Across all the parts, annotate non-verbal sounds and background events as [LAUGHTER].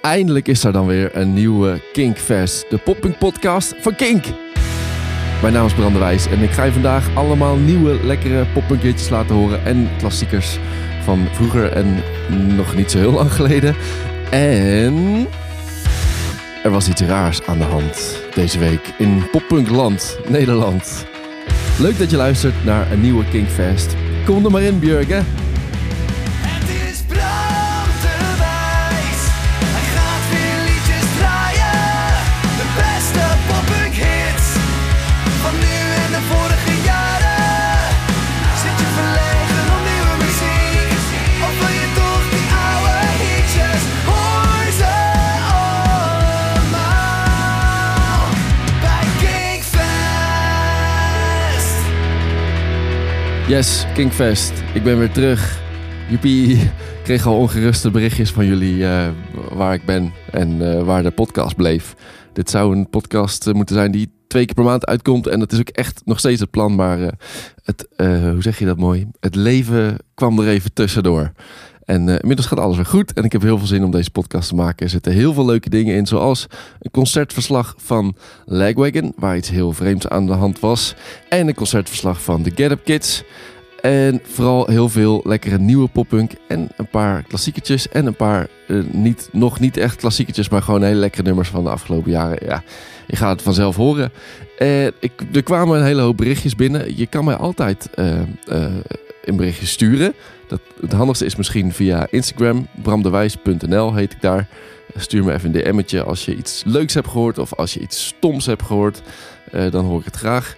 eindelijk is er dan weer een nieuwe Kinkfest, de popping podcast van Kink. Mijn naam is Brandewijs en ik ga je vandaag allemaal nieuwe lekkere poppunkliedjes laten horen en klassiekers van vroeger en nog niet zo heel lang geleden. En er was iets raars aan de hand deze week in poppunkland Nederland. Leuk dat je luistert naar een nieuwe Kinkfest. Kom er maar in, Björgen. Het Yes, Kinkfest. Ik ben weer terug. Joepie. Ik [LAUGHS] kreeg al ongeruste berichtjes van jullie eh, waar ik ben en eh, waar de podcast bleef. Dit zou een podcast eh, moeten zijn die twee keer per maand uitkomt. En dat is ook echt nog steeds het plan. Maar het, hoe zeg je dat mooi? Het leven kwam er even tussendoor. En eh, inmiddels gaat alles weer goed. En ik heb heel veel zin om deze podcast te maken. Er zitten heel veel leuke dingen in. Zoals een concertverslag van Lagwagon. Waar iets heel vreemds aan de hand was. En een concertverslag van The Get Up Kids. En vooral heel veel lekkere nieuwe poppunk. En een paar klassieketjes. En een paar eh, niet, nog niet echt klassieketjes. Maar gewoon hele lekkere nummers van de afgelopen jaren. Ja, je gaat het vanzelf horen. Eh, ik, er kwamen een hele hoop berichtjes binnen. Je kan mij altijd eh, eh, een berichtje sturen. Het handigste is misschien via Instagram. bramdewijs.nl heet ik daar. Stuur me even een DM'tje als je iets leuks hebt gehoord. Of als je iets stoms hebt gehoord. Eh, dan hoor ik het graag.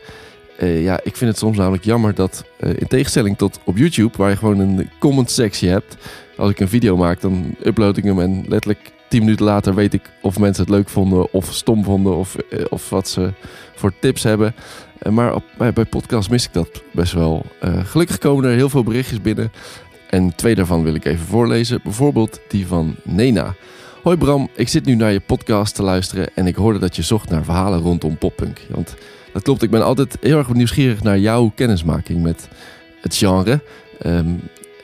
Eh, ja, ik vind het soms namelijk jammer dat eh, in tegenstelling tot op YouTube, waar je gewoon een comment sectie hebt. Als ik een video maak, dan upload ik hem en letterlijk 10 minuten later weet ik of mensen het leuk vonden of stom vonden of, eh, of wat ze voor tips hebben. Eh, maar bij, podcast mis ik dat best wel. Eh, gelukkig komen er heel veel berichtjes binnen. En twee daarvan wil ik even voorlezen. Bijvoorbeeld die van Nena. Hoi Bram, ik zit nu naar je podcast te luisteren en ik hoorde dat je zocht naar verhalen rondom poppunk. Want dat klopt, ik ben altijd heel erg nieuwsgierig naar jouw kennismaking met het genre. Ehm,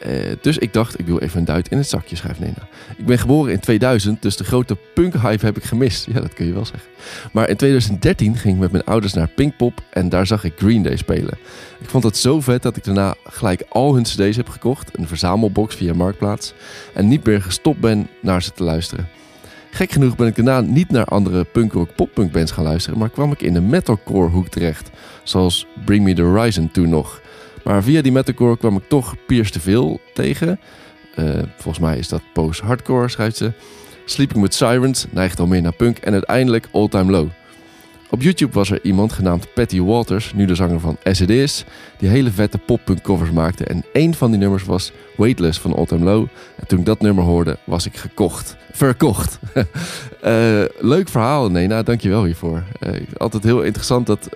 eh, dus ik dacht, ik doe even een duit in het zakje, schrijft Nena. Ik ben geboren in 2000, dus de grote punkhype heb ik gemist. Ja, dat kun je wel zeggen. Maar in 2013 ging ik met mijn ouders naar Pinkpop en daar zag ik Green Day spelen. Ik vond het zo vet dat ik daarna gelijk al hun cd's heb gekocht, een verzamelbox via Marktplaats, en niet meer gestopt ben naar ze te luisteren. Gek genoeg ben ik daarna niet naar andere punkrock poppunk bands gaan luisteren, maar kwam ik in de metalcore hoek terecht, zoals Bring Me The Horizon toen nog. Maar via die metalcore kwam ik toch Pierce te veel tegen. Eh, volgens mij is dat post-hardcore, schrijft ze. Sleeping with Sirens neigt al meer naar punk en uiteindelijk All Time Low. Op YouTube was er iemand genaamd Patty Waters, nu de zanger van It Is, die hele vette poppunk covers maakte. En één van die nummers was Weightless van All Time Low. En toen ik dat nummer hoorde, was ik gekocht. Verkocht. [LAUGHS] Eh, leuk verhaal, Nena. Dankjewel hiervoor. Eh, altijd heel interessant dat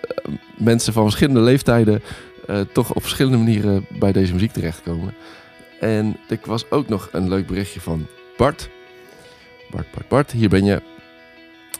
mensen van verschillende leeftijden eh, toch op verschillende manieren bij deze muziek terechtkomen. En er was ook nog een leuk berichtje van Bart. Bart, Bart, Bart, hier ben je.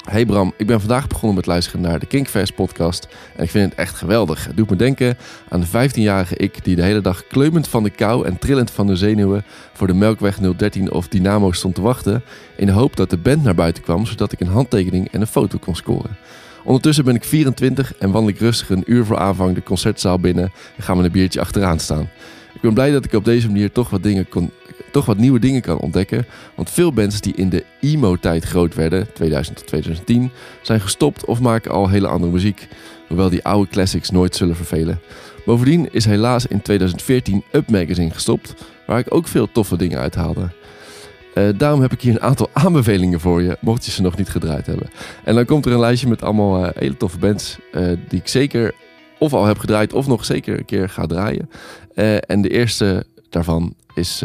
Hey Bram, ik ben vandaag begonnen met luisteren naar de Kinkfest podcast en ik vind het echt geweldig. Het doet me denken aan de 15-jarige ik die de hele dag kleumend van de kou en trillend van de zenuwen voor de Melkweg 013 of Dynamo stond te wachten in de hoop dat de band naar buiten kwam zodat ik een handtekening en een foto kon scoren. Ondertussen ben ik 24 en wandel ik rustig een uur voor aanvang de concertzaal binnen en ga met een biertje achteraan staan. Ik ben blij dat ik op deze manier toch wat, dingen kon, toch wat nieuwe dingen kan ontdekken. Want veel bands die in de emo-tijd groot werden, 2000 tot 2010, zijn gestopt of maken al hele andere muziek. Hoewel die oude classics nooit zullen vervelen. Bovendien is helaas in 2014 Up Magazine gestopt, waar ik ook veel toffe dingen uithaalde. Eh, daarom heb ik hier een aantal [LAUGHS] aanbevelingen voor je, mocht je ze nog niet gedraaid hebben. En dan komt er een lijstje met allemaal eh, hele toffe bands eh, die ik zeker of al heb gedraaid of nog zeker een keer ga draaien. En de eerste daarvan is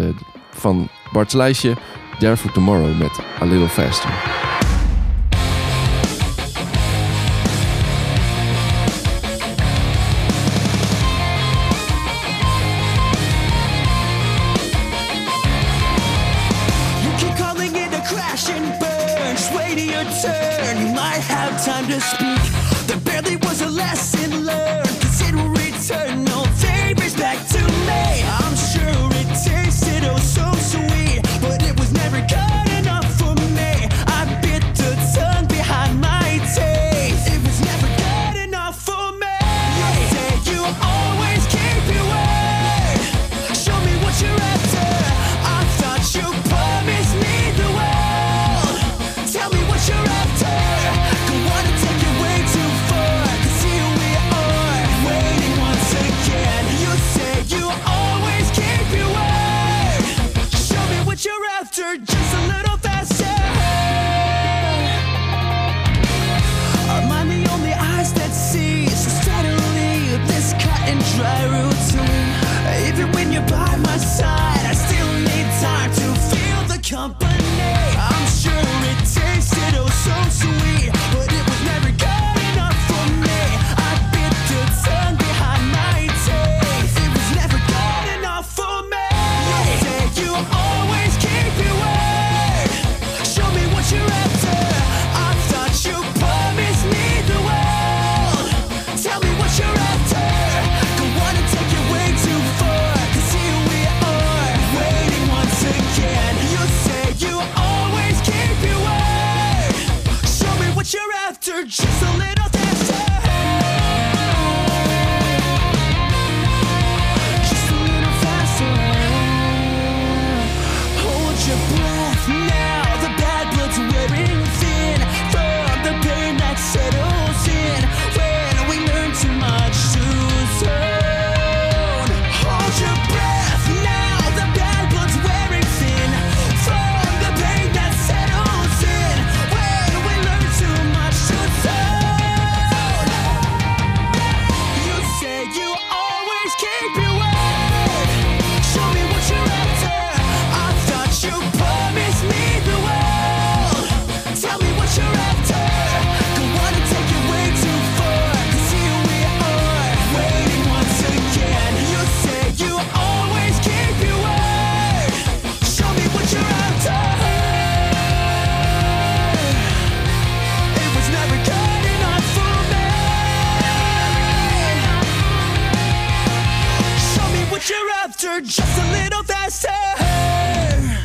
van Bart's lijstje Dare for Tomorrow met A Little Faster. Speak. Time.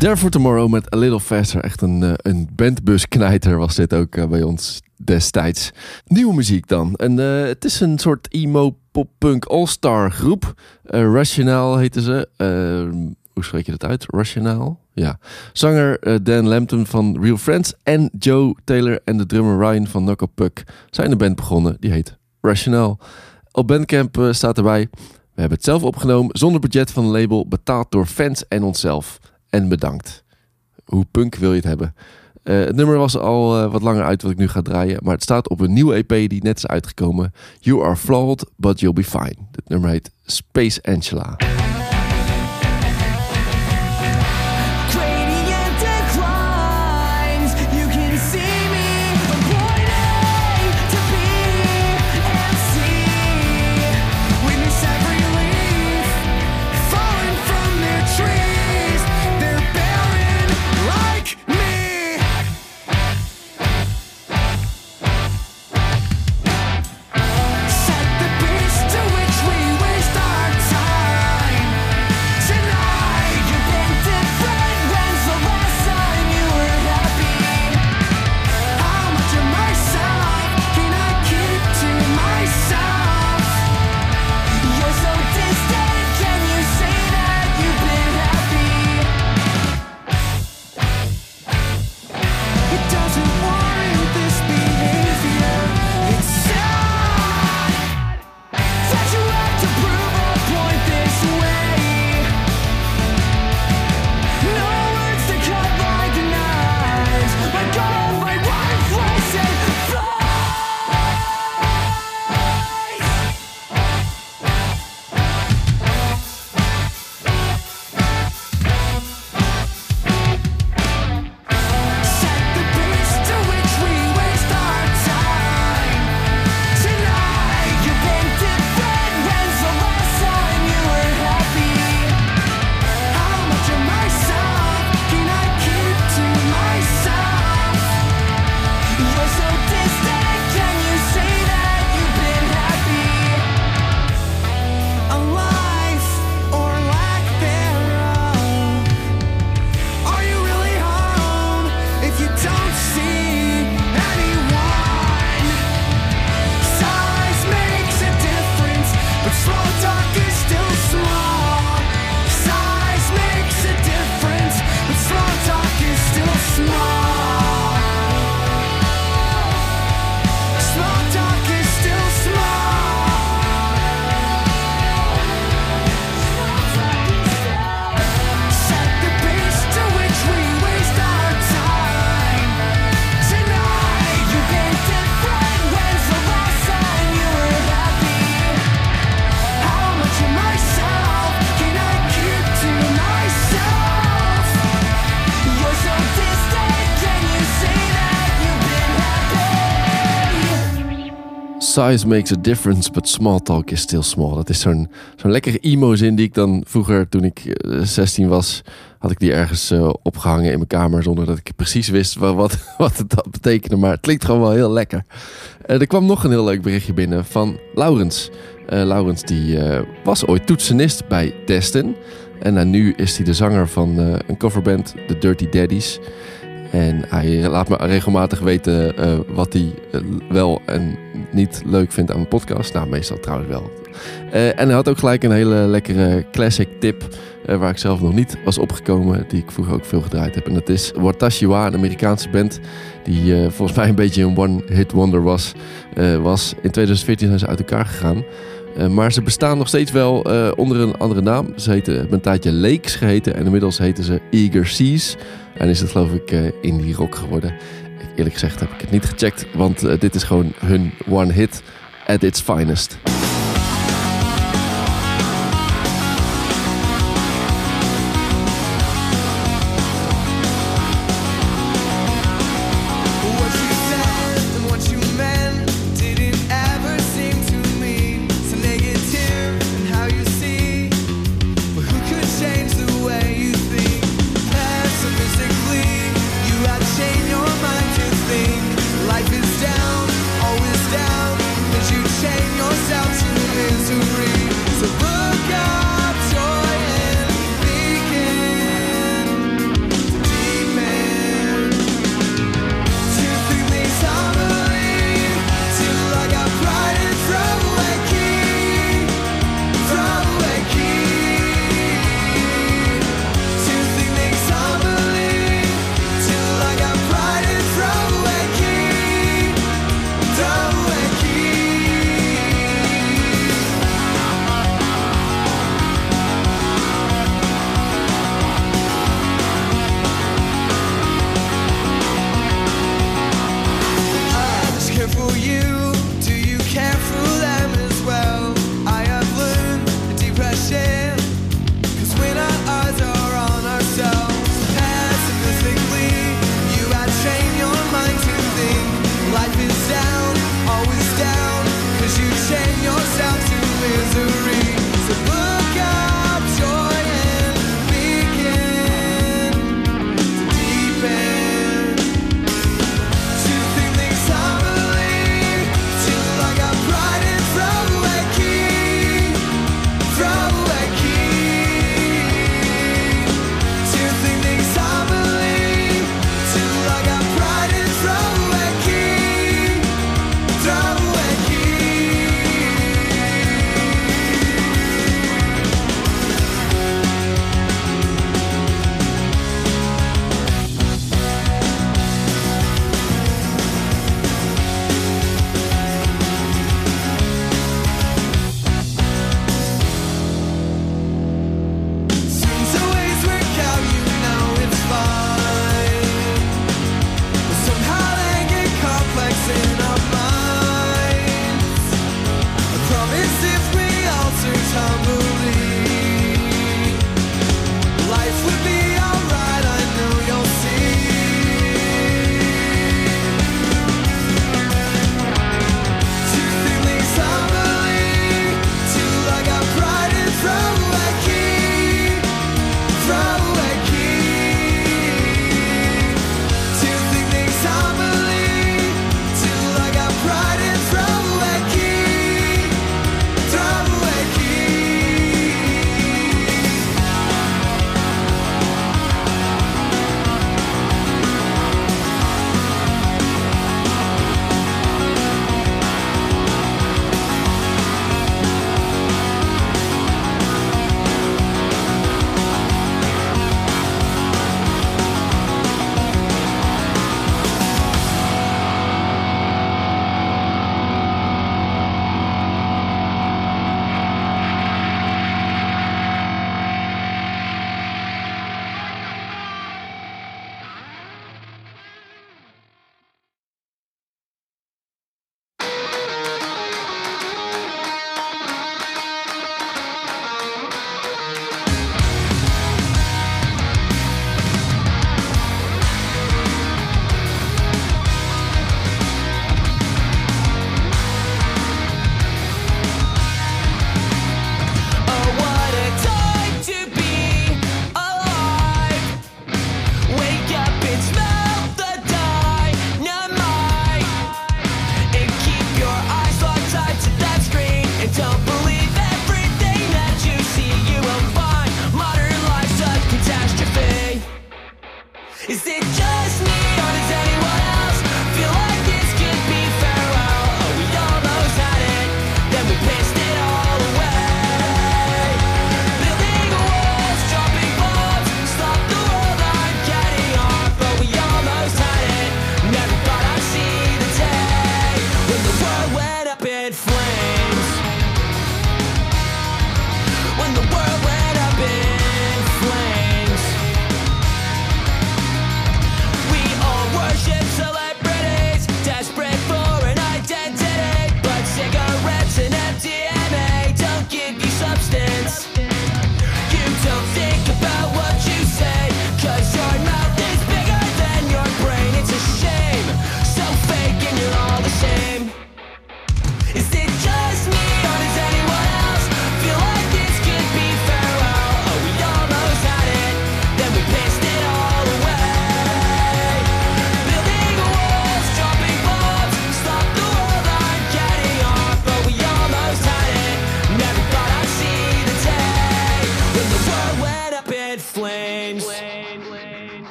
There for Tomorrow met A Little Faster. Echt een, uh, een bandbusknijter was dit ook uh, bij ons destijds. Nieuwe muziek dan. En, uh, het is een soort emo pop-punk all-star groep. Rationale heten ze. hoe spreek je dat uit? Rationale? Ja. Zanger Dan Lampton van Real Friends en Joe Taylor en de drummer Ryan van Knuckle Puck zijn een band begonnen. Die heet Rationale. Op Bandcamp staat erbij... We hebben het zelf opgenomen zonder budget van een label, betaald door fans en onszelf en bedankt. Hoe punk wil je het hebben? Uh, het nummer was al uh, wat langer uit wat ik nu ga draaien, maar het staat op een nieuwe EP die net is uitgekomen. You are flawed, but you'll be fine. Het nummer heet Space Angela. Size makes a difference, but small talk is still small. Dat is zo'n zo'n lekkere emo-zin die ik dan vroeger, toen ik 16 eh, was, had ik die ergens uh, opgehangen in mijn kamer zonder dat ik precies wist wat, wat, [LAUGHS] wat het dat betekende. Maar het klinkt gewoon wel heel lekker. Uh, er kwam nog een heel leuk berichtje binnen van Laurens. Laurens die was ooit toetsenist bij Destin. En nu is hij de zanger van een coverband, The Dirty Daddies. En hij laat me regelmatig weten uh, wat hij uh, wel en niet leuk vindt aan mijn podcast. Nou, meestal trouwens wel. Uh, en hij had ook gelijk een hele lekkere classic tip. waar ik zelf nog niet was opgekomen. Die ik vroeger ook veel gedraaid heb. En dat is Watashi wa, een Amerikaanse band. Die volgens mij een beetje een one-hit wonder was, was. In 2014 zijn ze uit elkaar gegaan. Maar ze bestaan nog steeds wel onder een andere naam. Ze heten een tijdje Lakes geheten. En inmiddels heten ze Eager Seas. En is het geloof ik uh, indie rock geworden. Eerlijk gezegd heb ik het niet gecheckt, want dit is gewoon hun one hit at its finest.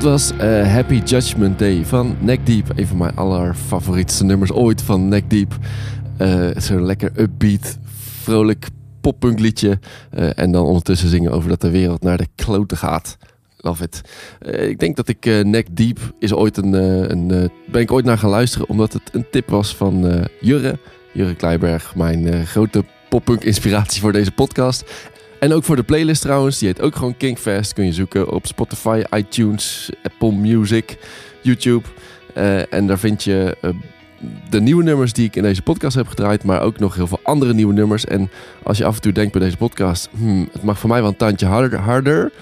Dat was eh, Happy Judgment Day van Neck Deep. Een van mijn allerfavorietste nummers ooit van Neck Deep. Eh, Zo'n lekker upbeat, vrolijk poppunk liedje. Eh, en dan ondertussen zingen over dat de wereld naar de kloten gaat. Love it. Ik denk dat ik Neck Deep is ooit een, een ben ik ooit naar gaan luisteren omdat het een tip was van Jurre. Jurre Kleiberg, mijn grote poppunk inspiratie voor deze podcast. En ook voor de playlist trouwens, die heet ook gewoon Kinkfest. Kun je zoeken op Spotify, iTunes, Apple Music, YouTube. Eh, en daar vind je eh, de nieuwe nummers die ik in deze podcast heb gedraaid, maar ook nog heel veel andere nieuwe nummers. En als je af en toe denkt bij deze podcast, hmm, het mag voor mij wel een tandje harder, harder.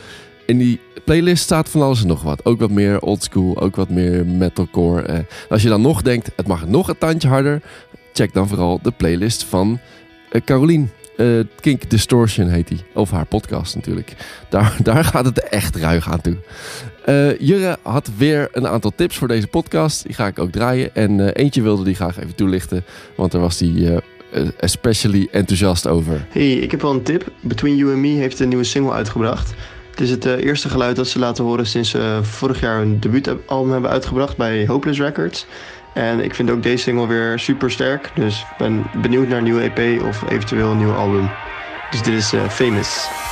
In die playlist staat van alles en nog wat. Ook wat meer oldschool, ook wat meer metalcore. Eh, als je dan nog denkt, het mag nog een tandje harder, check dan vooral de playlist van Carolien. Eh, Kink Distortion heet die. Of haar podcast natuurlijk. Daar, [LAUGHS] daar gaat het echt ruig aan toe. Eh, Jurre had weer een aantal tips voor deze podcast. Die ga ik ook draaien. En eh, eentje wilde die graag even toelichten. Want daar was hij especially enthousiast over. Hey, ik heb wel een tip. Between You and Me heeft een nieuwe single uitgebracht. Het is het eerste geluid dat ze laten horen sinds ze vorig jaar hun debuutalbum hebben uitgebracht bij Hopeless Records. En ik vind ook deze single weer super sterk. Dus ik ben benieuwd naar een nieuwe EP of eventueel een nieuw album. Dus dit is eh, Famous.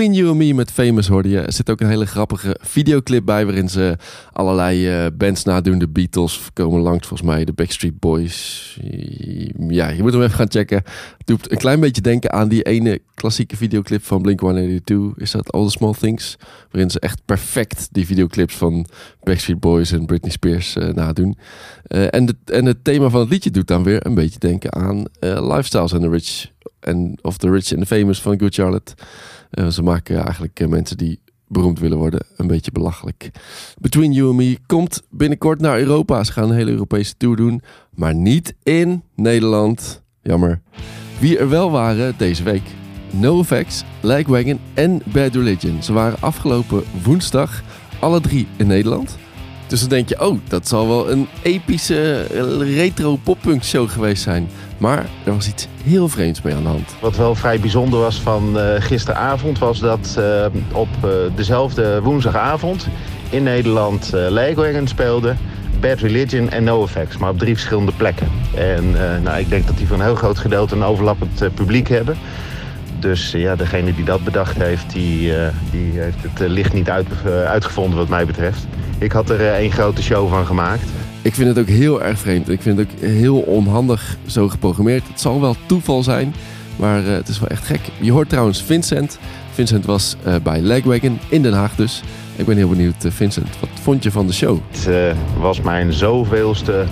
Between You and Me met Famous hoorde je. Er zit ook een hele grappige videoclip bij waarin ze allerlei eh, bands nadoen. De Beatles komen langs volgens mij, de Backstreet Boys. Ja, je moet hem even gaan checken. Het doet een klein beetje denken aan die ene klassieke videoclip van Blink-182. Is dat All the Small Things? Waarin ze echt perfect die videoclips van Backstreet Boys en Britney Spears uh, nadoen. Uh, en, de, en het thema van het liedje doet dan weer een beetje denken aan Lifestyles and the Rich... En of The Rich and the Famous van Good Charlotte. Ze maken eigenlijk mensen die beroemd willen worden een beetje belachelijk. Between You and Me komt binnenkort naar Europa. Ze gaan een hele Europese tour doen. Maar niet in Nederland. Jammer. Wie er wel waren deze week. NoFX, Lagwagon en Bad Religion. Ze waren afgelopen woensdag alle drie in Nederland. Dus dan denk je, oh, dat zal wel een epische retro poppunk show geweest zijn. Maar er was iets heel vreemds mee aan de hand. Wat wel vrij bijzonder was van uh, gisteravond... was dat uh, op dezelfde woensdagavond in Nederland uh, Lagwagon speelde... Bad Religion en NoFX, maar op drie verschillende plekken. En nou, ik denk dat die van een heel groot gedeelte een overlappend publiek hebben. Dus ja, degene die dat bedacht heeft, die, die heeft het licht niet uit, uitgevonden wat mij betreft. Ik had er één grote show van gemaakt. Ik vind het ook heel erg vreemd. Ik vind het ook heel onhandig zo geprogrammeerd. Het zal wel toeval zijn, maar het is wel echt gek. Je hoort trouwens Vincent. Vincent was bij Legwagon in Den Haag dus. Ik ben heel benieuwd, Vincent. Wat vond je van de show? Het was mijn zoveelste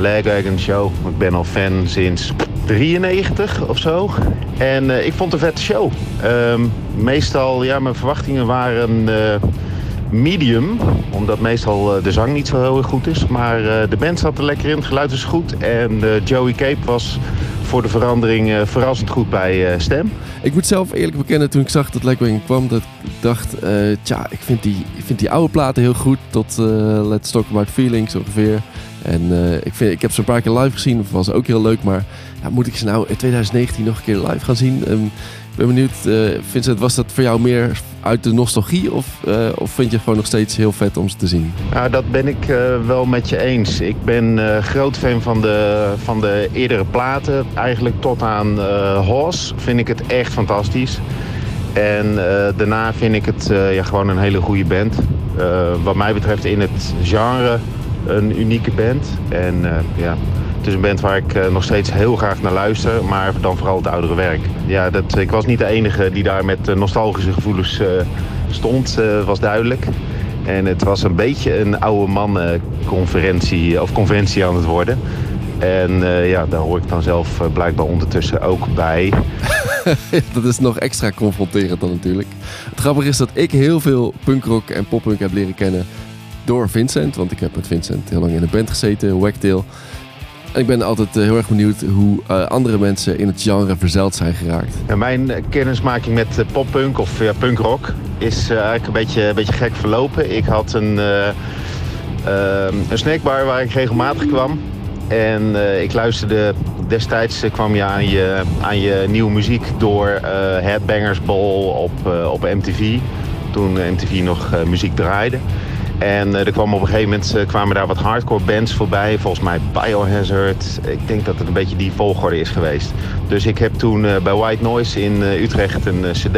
Legwagon show. Ik ben al fan sinds 93 of zo. En ik vond het een vette show. Um, meestal, ja, mijn verwachtingen waren medium. Omdat meestal de zang niet zo heel erg goed is. Maar de band zat er lekker in, het geluid is goed. En Joey Cape was voor de verandering verrassend goed bij stem. Ik moet zelf eerlijk bekennen, toen ik zag dat Legwing kwam, dat ik dacht, uh, tja, ik vind, die, vind die oude platen heel goed. Tot Let's Talk About Feelings ongeveer. En uh, ik, vind, ik heb ze een paar keer live gezien, was ook heel leuk. Maar ja, moet ik ze nou in 2019 nog een keer live gaan zien? Um, ik ben benieuwd, uh, Vincent, was dat voor jou meer uit de nostalgie of, uh, of vind je het gewoon nog steeds heel vet om ze te zien? Nou, dat ben ik wel met je eens. Ik ben groot fan van de, van de eerdere platen. Eigenlijk tot aan Hoss vind ik het echt fantastisch. En daarna vind ik het ja, gewoon een hele goede band. wat mij betreft in het genre een unieke band. En ja, het is een band waar ik uh, nog steeds heel graag naar luister, maar dan vooral het oudere werk. Ja, dat, ik was niet de enige die daar met uh, nostalgische gevoelens stond, was duidelijk. En het was een beetje een oude mannenconferentie of conventie aan het worden. En ja, daar hoor ik dan zelf blijkbaar ondertussen ook bij. [LAUGHS] dat is nog extra confronterend dan natuurlijk. Het grappige is dat ik heel veel punkrock en poppunk heb leren kennen door Vincent. Want ik heb met Vincent heel lang in een band gezeten, Wagtail. Ik ben altijd heel erg benieuwd hoe uh, andere mensen in het genre verzeild zijn geraakt. Mijn kennismaking met uh, poppunk of ja, punkrock is uh, eigenlijk een beetje, een beetje gek verlopen. Ik had een, een snackbar waar ik regelmatig kwam. En ik luisterde destijds kwam je aan je, aan je nieuwe muziek door Headbangers Ball op, op MTV. Toen MTV nog muziek draaide. En uh, er kwam op een gegeven moment uh, kwamen daar wat hardcore bands voorbij. Volgens mij Biohazard. Ik denk dat het een beetje die volgorde is geweest. Dus ik heb toen uh, bij White Noise in Utrecht een cd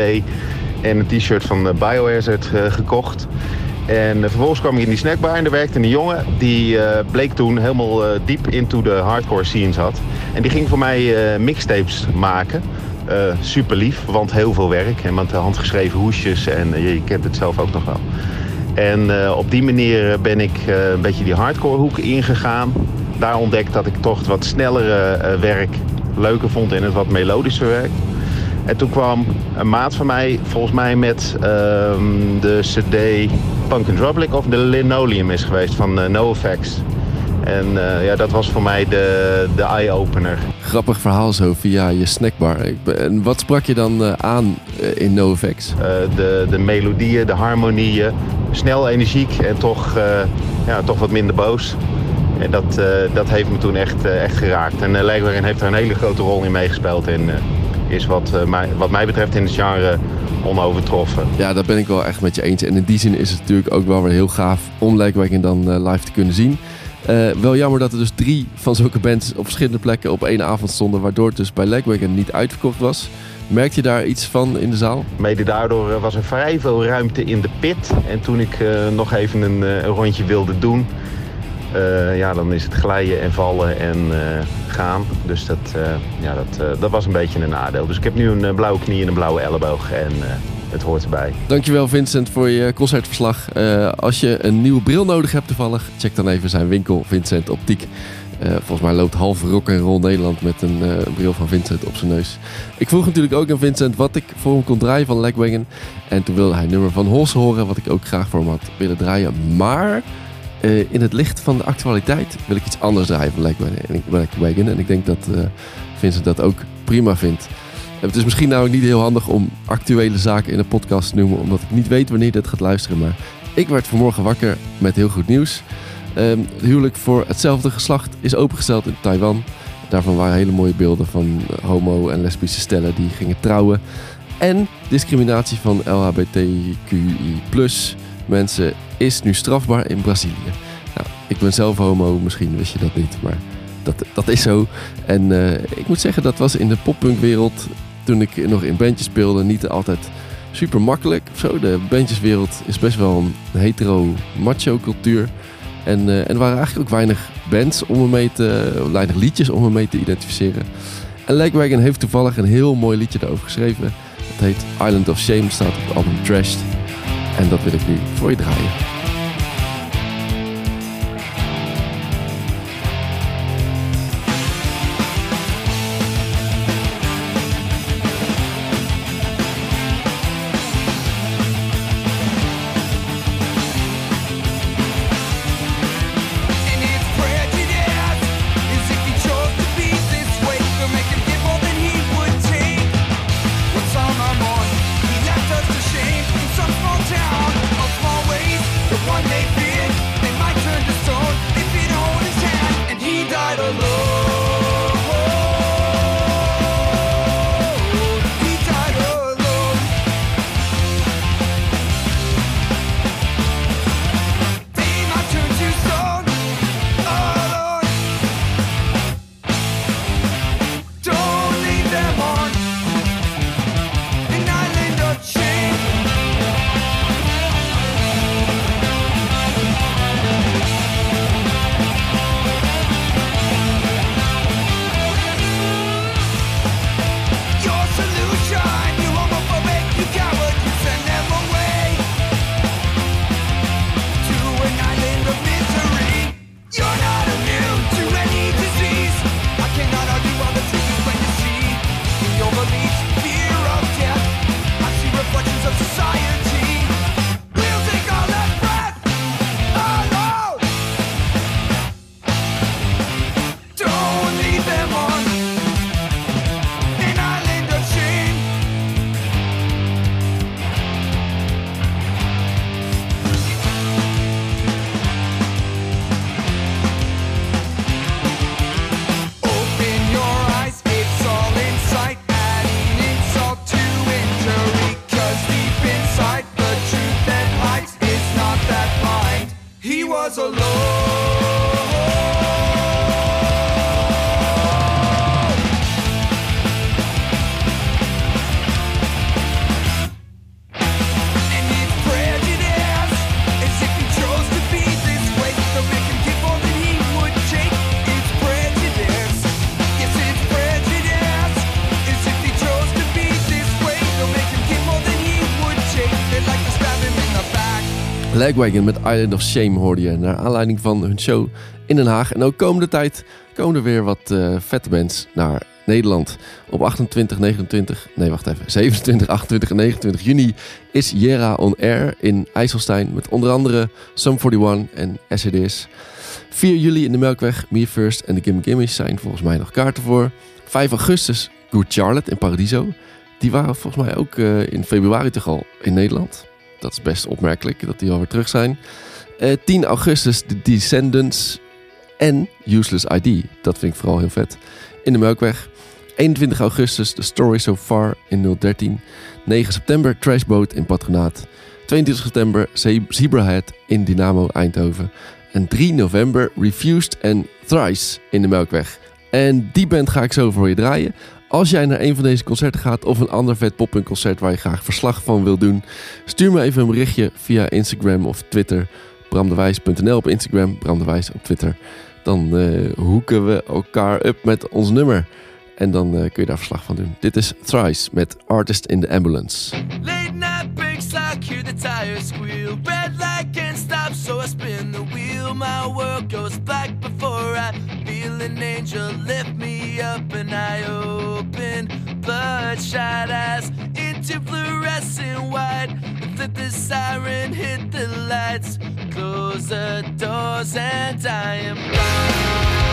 en een t-shirt van Biohazard gekocht. En vervolgens kwam ik in die snackbar en er werkte een jongen die bleek toen helemaal diep into de hardcore scene zat. En die ging voor mij mixtapes maken. super lief, want heel veel werk. En met handgeschreven hoesjes en je kent het zelf ook nog wel. En uh, op die manier ben ik uh, een beetje die hardcore hoek ingegaan. Daar ontdekt dat ik toch het wat snellere uh, werk leuker vond en het wat melodische werk. En toen kwam een maat van mij, volgens mij met de cd Punk and Drublic of de Linoleum is geweest van NoFX. En uh, ja, dat was voor mij de, de eye-opener. Grappig verhaal zo via je snackbar. En wat sprak je dan uh, aan uh, in NoFX? de, de melodieën, de harmonieën. Snel, energiek en toch, ja, toch wat minder boos. En dat, dat heeft me toen echt, echt geraakt. En Legwagon heeft daar een hele grote rol in meegespeeld. En is wat, mij, wat mij betreft in het genre onovertroffen. Ja, dat ben ik wel echt met je eens. En in die zin is het natuurlijk ook wel weer heel gaaf om Legwagon dan live te kunnen zien. Eh, wel jammer dat er dus drie van zulke bands op verschillende plekken op één avond stonden, waardoor het dus bij Lagwagon niet uitverkocht was. Merk je daar iets van in de zaal? Mede daardoor eh, was er vrij veel ruimte in de pit. En toen ik eh, nog even een, eh, een rondje wilde doen, ja, dan is het glijden en vallen en gaan. Dus dat, ja, dat, dat was een beetje een nadeel. Dus ik heb nu een blauwe knie en een blauwe elleboog en het hoort erbij. Dankjewel Vincent voor je concertverslag. Als je een nieuwe bril nodig hebt toevallig, check dan even zijn winkel Vincent Optiek. Eh, volgens mij loopt half rock en roll Nederland met een eh, bril van Vincent op zijn neus. Ik vroeg natuurlijk ook aan Vincent wat ik voor hem kon draaien van Lagwagon. En toen wilde hij een nummer van Hols horen, wat ik ook graag voor hem had willen draaien. Maar eh, in het licht van de actualiteit wil ik iets anders draaien van Lagwagon. En ik, denk dat Vincent dat ook prima vindt. Het is misschien nou niet heel handig om actuele zaken in een podcast te noemen, omdat ik niet weet wanneer je dit gaat luisteren. Maar ik werd vanmorgen wakker met heel goed nieuws. Het huwelijk voor hetzelfde geslacht is opengesteld in Taiwan. Daarvan waren hele mooie beelden van eh, homo- en lesbische stellen die gingen trouwen. En discriminatie van LHBTQI mensen is nu strafbaar in Brazilië. Nou, ik ben zelf homo, misschien wist je dat niet, maar dat, dat is zo. En eh, ik moet zeggen, dat was in de poppunkwereld, toen ik nog in bandjes speelde, niet altijd super makkelijk. Zo. De bandjeswereld is best wel een hetero macho cultuur. En, eh, en er waren eigenlijk ook weinig bands om me mee te, weinig liedjes om me mee te identificeren. En Lagwagon heeft toevallig een heel mooi liedje daarover geschreven. Het heet Island of Shame, staat op het album Trashed. En dat wil ik nu voor je draaien. Lagwagon met Island of Shame hoorde je naar aanleiding van hun show in Den Haag. En ook komende tijd komen er weer wat eh, vette bands naar Nederland. Op 28, 29, nee wacht even, 27, 28 en 29 juni is Jera On Air in IJsselstein met onder andere Sum 41 en SED's. 4 juli in de Melkweg, Me First en de Gimme Gimmies zijn volgens mij nog kaarten voor. 5 augustus Good Charlotte in Paradiso. Die waren volgens mij ook eh, in februari toch al in Nederland. Dat is best opmerkelijk dat die alweer terug zijn. Eh, 10 augustus The Descendants en Useless ID. Dat vind ik vooral heel vet. In de Melkweg. 21 augustus The Story So Far in 013. 9 september Trashboat in Patronaat. 22 september Ze- Zebrahead in Dynamo Eindhoven. En 3 november Refused en Thrice in de Melkweg. En die band ga ik zo voor je draaien. Als jij naar een van deze concerten gaat of een ander vet poppunk concert waar je graag verslag van wil doen, stuur me even een berichtje via Instagram of Twitter. bramdewijs.nl op Instagram, Bram de Wijs op Twitter. Dan eh, hoeken we elkaar up met ons nummer. En dan eh, kun je daar verslag van doen. Dit is Thrice met Artist in the Ambulance. Late night breaks, I hear the tires squeal. Red light can't stop, so I spin the wheel. My world goes black before I feel an angel lift me up, and I bloodshot eyes into fluorescent white. Flip the siren, hit the lights, close the doors, and I am gone.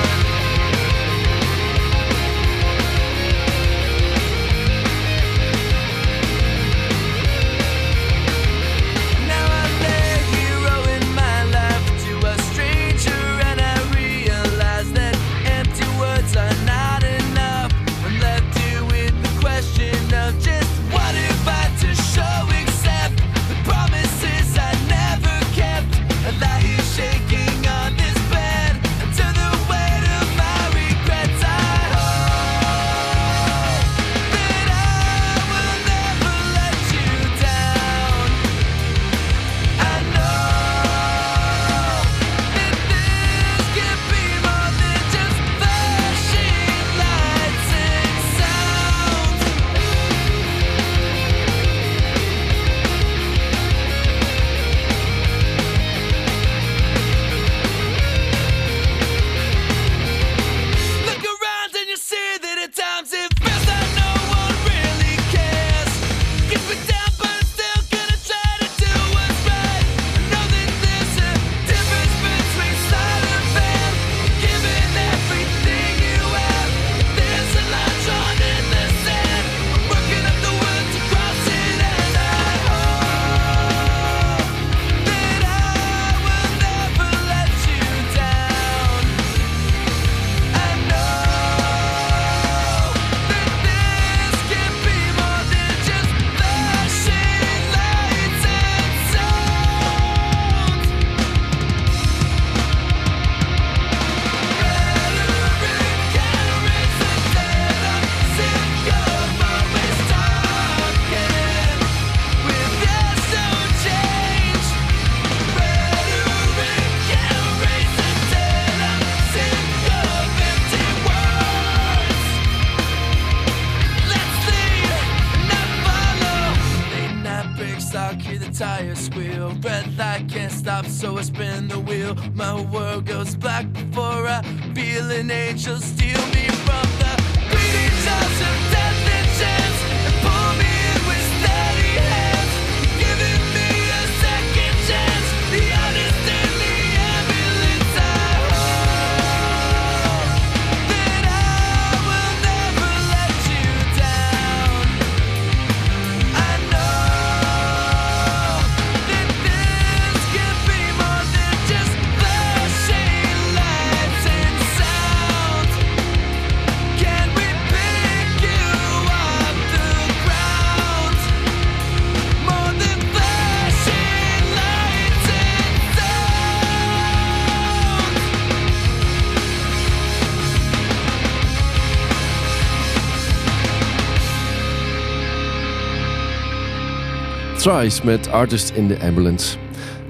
Thrice met Artist in the Ambulance.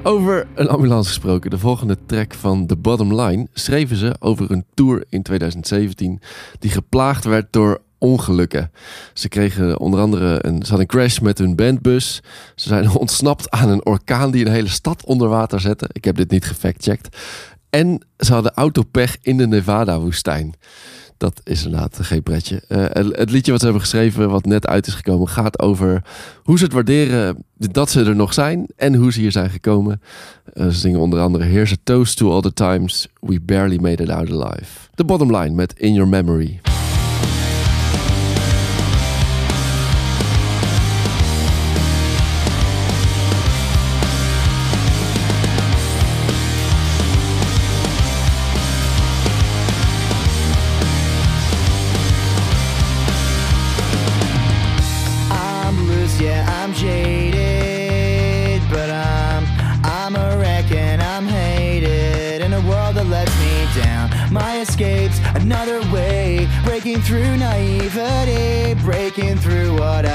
Over een ambulance gesproken, de volgende track van The Bottom Line schreven ze over een tour in 2017 die geplaagd werd door ongelukken. Ze kregen onder andere een, ze crash met hun bandbus. Ze zijn [LAUGHS] ontsnapt aan een orkaan die een hele stad onder water zette. Ik heb dit niet gefactcheckt. En ze hadden autopech in de Nevada-woestijn. Dat is inderdaad geen pretje. Eh, het- liedje wat ze hebben geschreven, wat net uit is gekomen, gaat over hoe ze het waarderen dat ze er nog zijn en hoe ze hier zijn gekomen. Eh, ze zingen onder andere Here's a toast to all the times we barely made it out alive. The bottom line met In Your Memory. Through naivety, breaking through what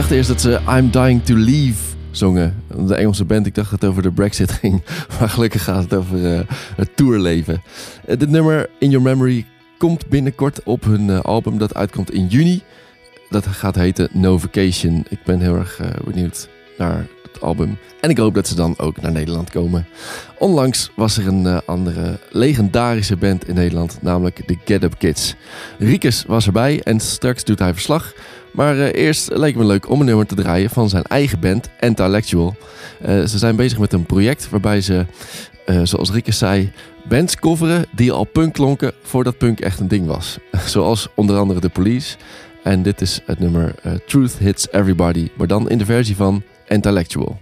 dacht eerst dat ze I'm Dying to Leave zongen. De Engelse band, ik dacht dat het over de Brexit [LAUGHS] ging. Maar gelukkig gaat het over eh, het tourleven. Eh, dit nummer In Your Memory komt binnenkort op hun eh, album dat uitkomt in juni. Dat gaat heten No Vacation. Ik ben heel erg benieuwd naar het album. En ik hoop dat ze dan ook naar Nederland komen. Onlangs was er een andere legendarische band in Nederland, namelijk de Get Up Kids. Riekes was erbij en straks doet hij verslag. Maar eh, eerst leek me leuk om een nummer te draaien van zijn eigen band, Intellectual. Eh, ze zijn bezig met een project waarbij ze, eh, zoals Riekes zei, bands coveren die al punk klonken voordat punk echt een ding was. [LAUGHS] Zoals onder andere The Police. En dit is het nummer Truth Hits Everybody, maar dan in de versie van Intellectual.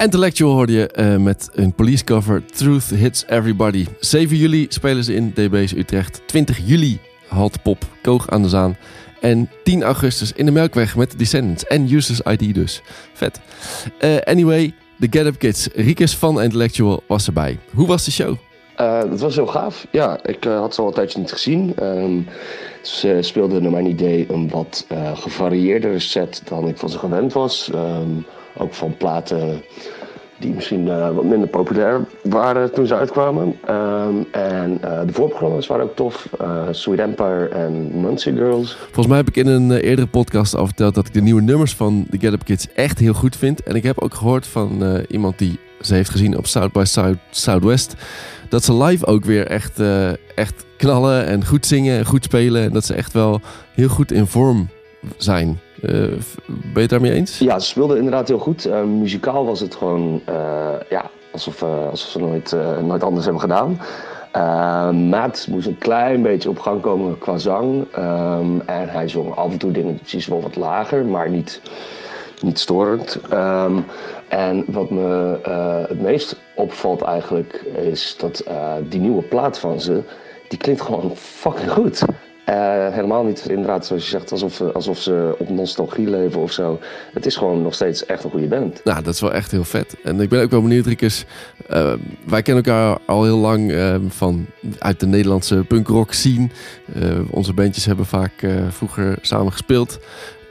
Intellectual hoorde je eh, met een police cover Truth Hits Everybody. 7 juli spelen ze in DB's Utrecht. 20 juli Halt Pop, Koog aan de Zaan. En 10 augustus in de Melkweg met Descendants en Users ID dus. Vet. Eh, anyway, de Get Up Kids. Riekes van Intellectual was erbij. Hoe was de show? Eh, dat was heel gaaf. Ja, ik had ze al een tijdje niet gezien. Ehm, ze speelden naar mijn idee een wat gevarieerdere set dan ik van ze gewend was. Ehm, ook van platen die misschien eh, wat minder populair waren toen ze uitkwamen. Ehm, en eh, de voorprogramma's waren ook tof. Eh, Sweet Empire en Muncie Girls. Volgens mij heb ik in een eerdere podcast al verteld dat ik de nieuwe nummers van de Get Up Kids echt heel goed vind. En ik heb ook gehoord van iemand die ze heeft gezien op South by South, Southwest. Dat ze live ook weer echt, echt knallen en goed zingen en goed spelen. En dat ze echt wel heel goed in vorm zijn. Eh, ben je het daarmee eens? Ja, ze speelden inderdaad heel goed. Eh, muzikaal was het gewoon eh, ja, alsof, alsof ze nooit, nooit anders hebben gedaan. Maat moest een klein beetje op gang komen qua zang. En hij zong af en toe dingen wel wat lager, maar niet, niet storend. En wat me het meest opvalt eigenlijk is dat die nieuwe plaat van ze, die klinkt gewoon fucking goed. Eh, helemaal niet inderdaad zoals je zegt, alsof, alsof ze op nostalgie leven of zo. Het is gewoon nog steeds echt een goede band. Nou, dat is wel echt heel vet. En ik ben ook wel benieuwd, Riekes. eh, wij kennen elkaar al heel lang eh, van, uit de Nederlandse punkrock scene. Eh, onze bandjes hebben vaak eh, vroeger samen gespeeld.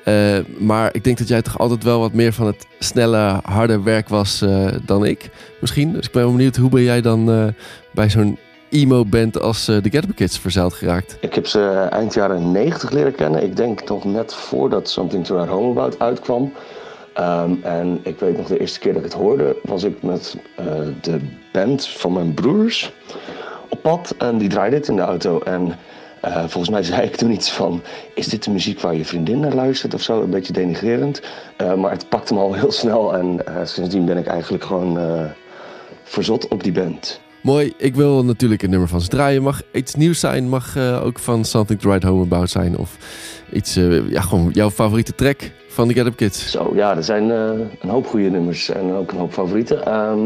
Eh, maar ik denk dat jij toch altijd wel wat meer van het snelle, harde werk was eh, dan ik. Misschien. Dus ik ben wel benieuwd, hoe ben jij dan eh, bij zo'n emo-band als eh, de Up Kids verzeild geraakt? Ik heb ze eind jaren 90 leren kennen. Ik denk nog net voordat Something to Write Home About uitkwam. Ehm, en ik weet nog de eerste keer dat ik het hoorde, was ik met eh, de band van mijn broers op pad. En die draaide dit in de auto. En eh, volgens mij zei ik toen iets van, is dit de muziek waar je vriendin naar luistert of zo? Een beetje denigrerend. Eh, maar het pakte me al heel snel. En eh, sindsdien ben ik eigenlijk gewoon eh, verzot op die band. Mooi, ik wil natuurlijk een nummer van ze draaien. Mag iets nieuws zijn, mag eh, ook van Something to Write Home About zijn. Of iets, eh, ja, gewoon jouw favoriete track van de Get Up Kids. Zo, ja, er zijn eh, een hoop goede nummers en ook een hoop favorieten. Ehm,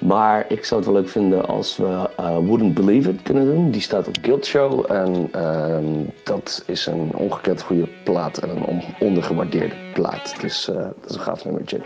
maar ik zou het wel leuk vinden als we Wouldn't Believe It kunnen doen. Die staat op Guild Show en ehm, dat is een ongekend goede plaat en een on- ondergewaardeerde plaat. Dus dat is een gaaf nummertje.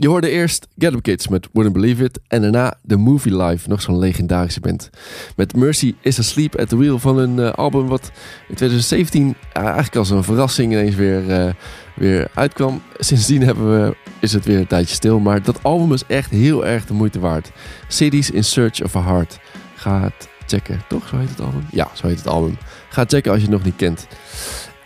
Je hoorde eerst Get Up Kids met Wouldn't Believe It. En daarna The Movie Life, nog zo'n legendarische band. Met Mercy is Asleep at the Wheel van een eh, album wat in 2017 eh, eigenlijk als een verrassing ineens weer, eh, weer uitkwam. Sindsdien hebben we, is het weer een tijdje stil. Maar dat album is echt heel erg de moeite waard. Cities in Search of a Heart. Ga het checken, toch? Zo heet het album? Ja, zo heet het album. Ga checken als je het nog niet kent.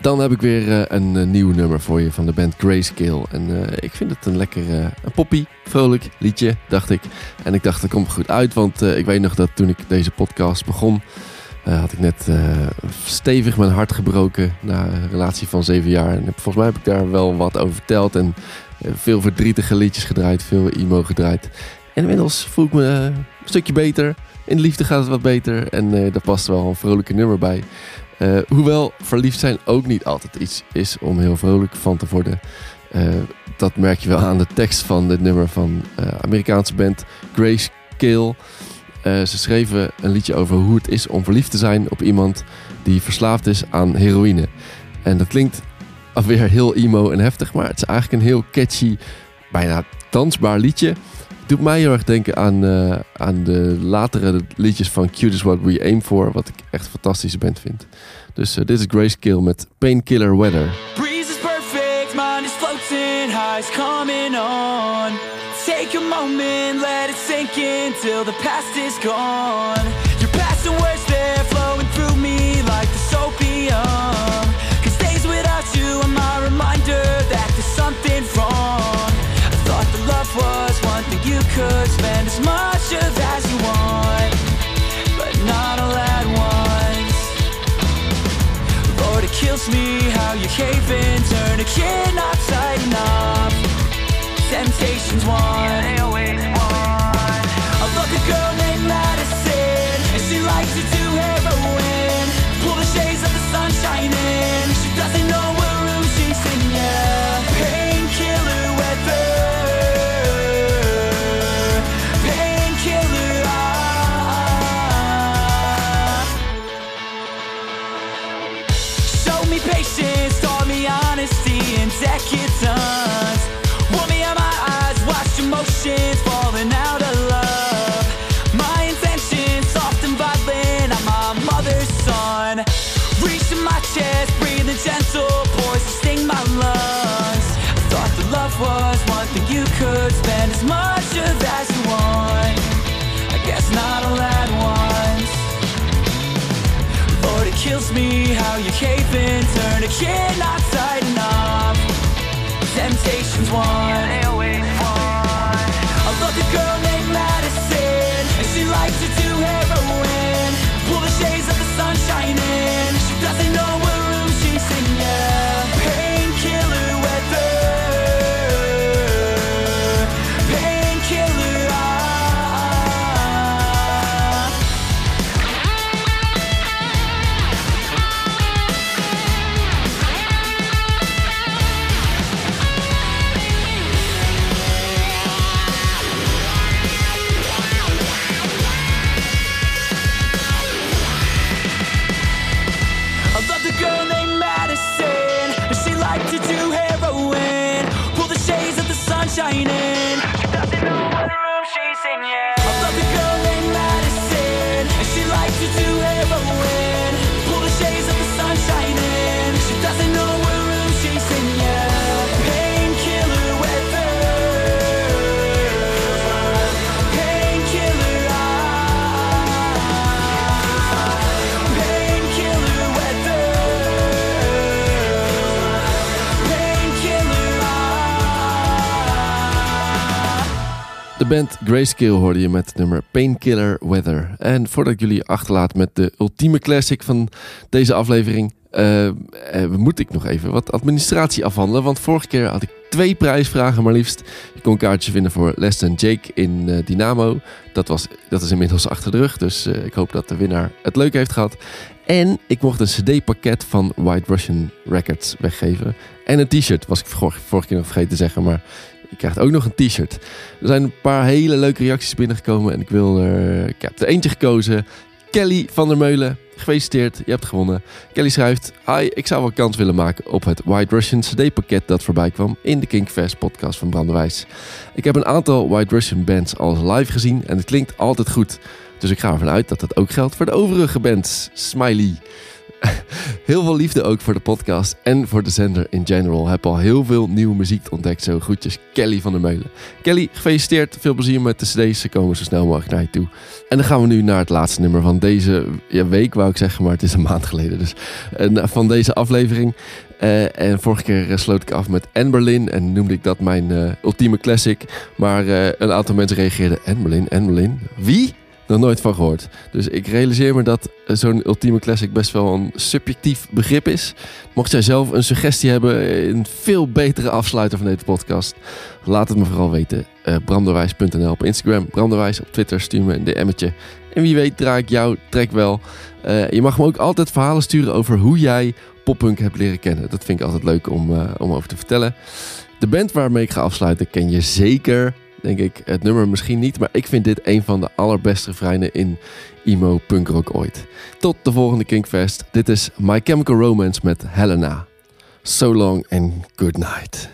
Dan heb ik weer eh, een eh, nieuw nummer voor je van de band Grayscale. En eh, ik vind het een lekker, een poppy, vrolijk liedje, dacht ik. En ik dacht, dat komt goed uit, want ik weet nog dat toen ik deze podcast begon... had ik net stevig mijn hart gebroken na een relatie van zeven jaar. En volgens mij heb ik daar wel wat over verteld. En veel verdrietige liedjes gedraaid, veel emo gedraaid. En inmiddels voel ik me een stukje beter. In de liefde gaat het wat beter. En daar past wel een vrolijke nummer bij. Eh, hoewel verliefd zijn ook niet altijd iets is om heel vrolijk van te worden. Eh, dat merk je wel aan de tekst van dit nummer van eh Amerikaanse band Grayscale. Eh ze schreven een liedje over hoe het is om verliefd te zijn op iemand die verslaafd is aan heroïne. En dat klinkt alweer heel emo en heftig, maar het is eigenlijk een heel catchy, bijna dansbaar liedje. Doet mij heel erg denken aan, eh, aan de latere liedjes van Cute is What We Aim For, wat ik echt een fantastische band vind. Dus eh, dit is Grayscale met Painkiller Weather. Breeze is perfect, mind is floating, highs coming on. Take a moment, let it sink in till the past is gone. Cave in, turn a kid tight enough. Temptation's one. Yeah. Band Grayscale hoorde je met nummer Painkiller Weather. En voordat ik jullie achterlaat met de ultieme classic van deze aflevering, eh, eh, moet ik nog even wat administratie afhandelen. Want vorige keer had ik twee prijsvragen maar liefst. Je kon een kaartje vinden voor Les Jake in eh, Dynamo. Dat, was, dat is inmiddels achter de rug, dus ik hoop dat de winnaar het leuk heeft gehad. En ik mocht een cd-pakket van White Russian Records weggeven. En een t-shirt, was ik vorige, vorige keer nog vergeten te zeggen, maar je krijgt ook nog een t-shirt. Er zijn een paar hele leuke reacties binnengekomen en ik wil er... Ik heb er eentje gekozen. Kelly van der Meulen, gefeliciteerd, je hebt gewonnen. Kelly schrijft, hi, ik zou wel kans willen maken op het White Russian CD-pakket dat voorbij kwam in de Kinkfest podcast van Brandewijs. Ik heb een aantal White Russian bands al live gezien en het klinkt altijd goed. Dus ik ga ervan uit dat dat ook geldt voor de overige bands. Smiley. [LAUGHS] Heel veel liefde ook voor de podcast en voor de zender in general. Heb al heel veel nieuwe muziek ontdekt. Zo groetjes Kelly van der Meulen. Kelly, gefeliciteerd. Veel plezier met de cd's. Ze komen zo snel mogelijk naar je toe. En dan gaan we nu naar het laatste nummer van deze ja, week, wou ik zeggen. Maar het is een maand geleden dus. En, van deze aflevering. Eh, en vorige keer eh, sloot ik af met Anne Berlin. En noemde ik dat mijn eh, ultieme classic. Maar eh, een aantal mensen reageerden. Anne Berlin, Anne Berlin. Wie? Nog nooit van gehoord. Dus ik realiseer me dat eh, zo'n ultieme classic best wel een subjectief begrip is. Mocht jij zelf een suggestie hebben, een veel betere afsluiter van deze podcast, laat het me vooral weten. Uh, branderwijs.nl op Instagram, branderwijs op Twitter, stuur me een DM'tje. En wie weet draai ik jouw track wel. Eh, je mag me ook altijd verhalen sturen over hoe jij poppunk hebt leren kennen. Dat vind ik altijd leuk om, eh, om over te vertellen. De band waarmee ik ga afsluiten ken je zeker denk ik. Het nummer misschien niet, maar ik vind dit een van de allerbeste refreinen in emo punkrock ooit. Tot de volgende Kinkfest. Dit is My Chemical Romance met Helena. So long and good night.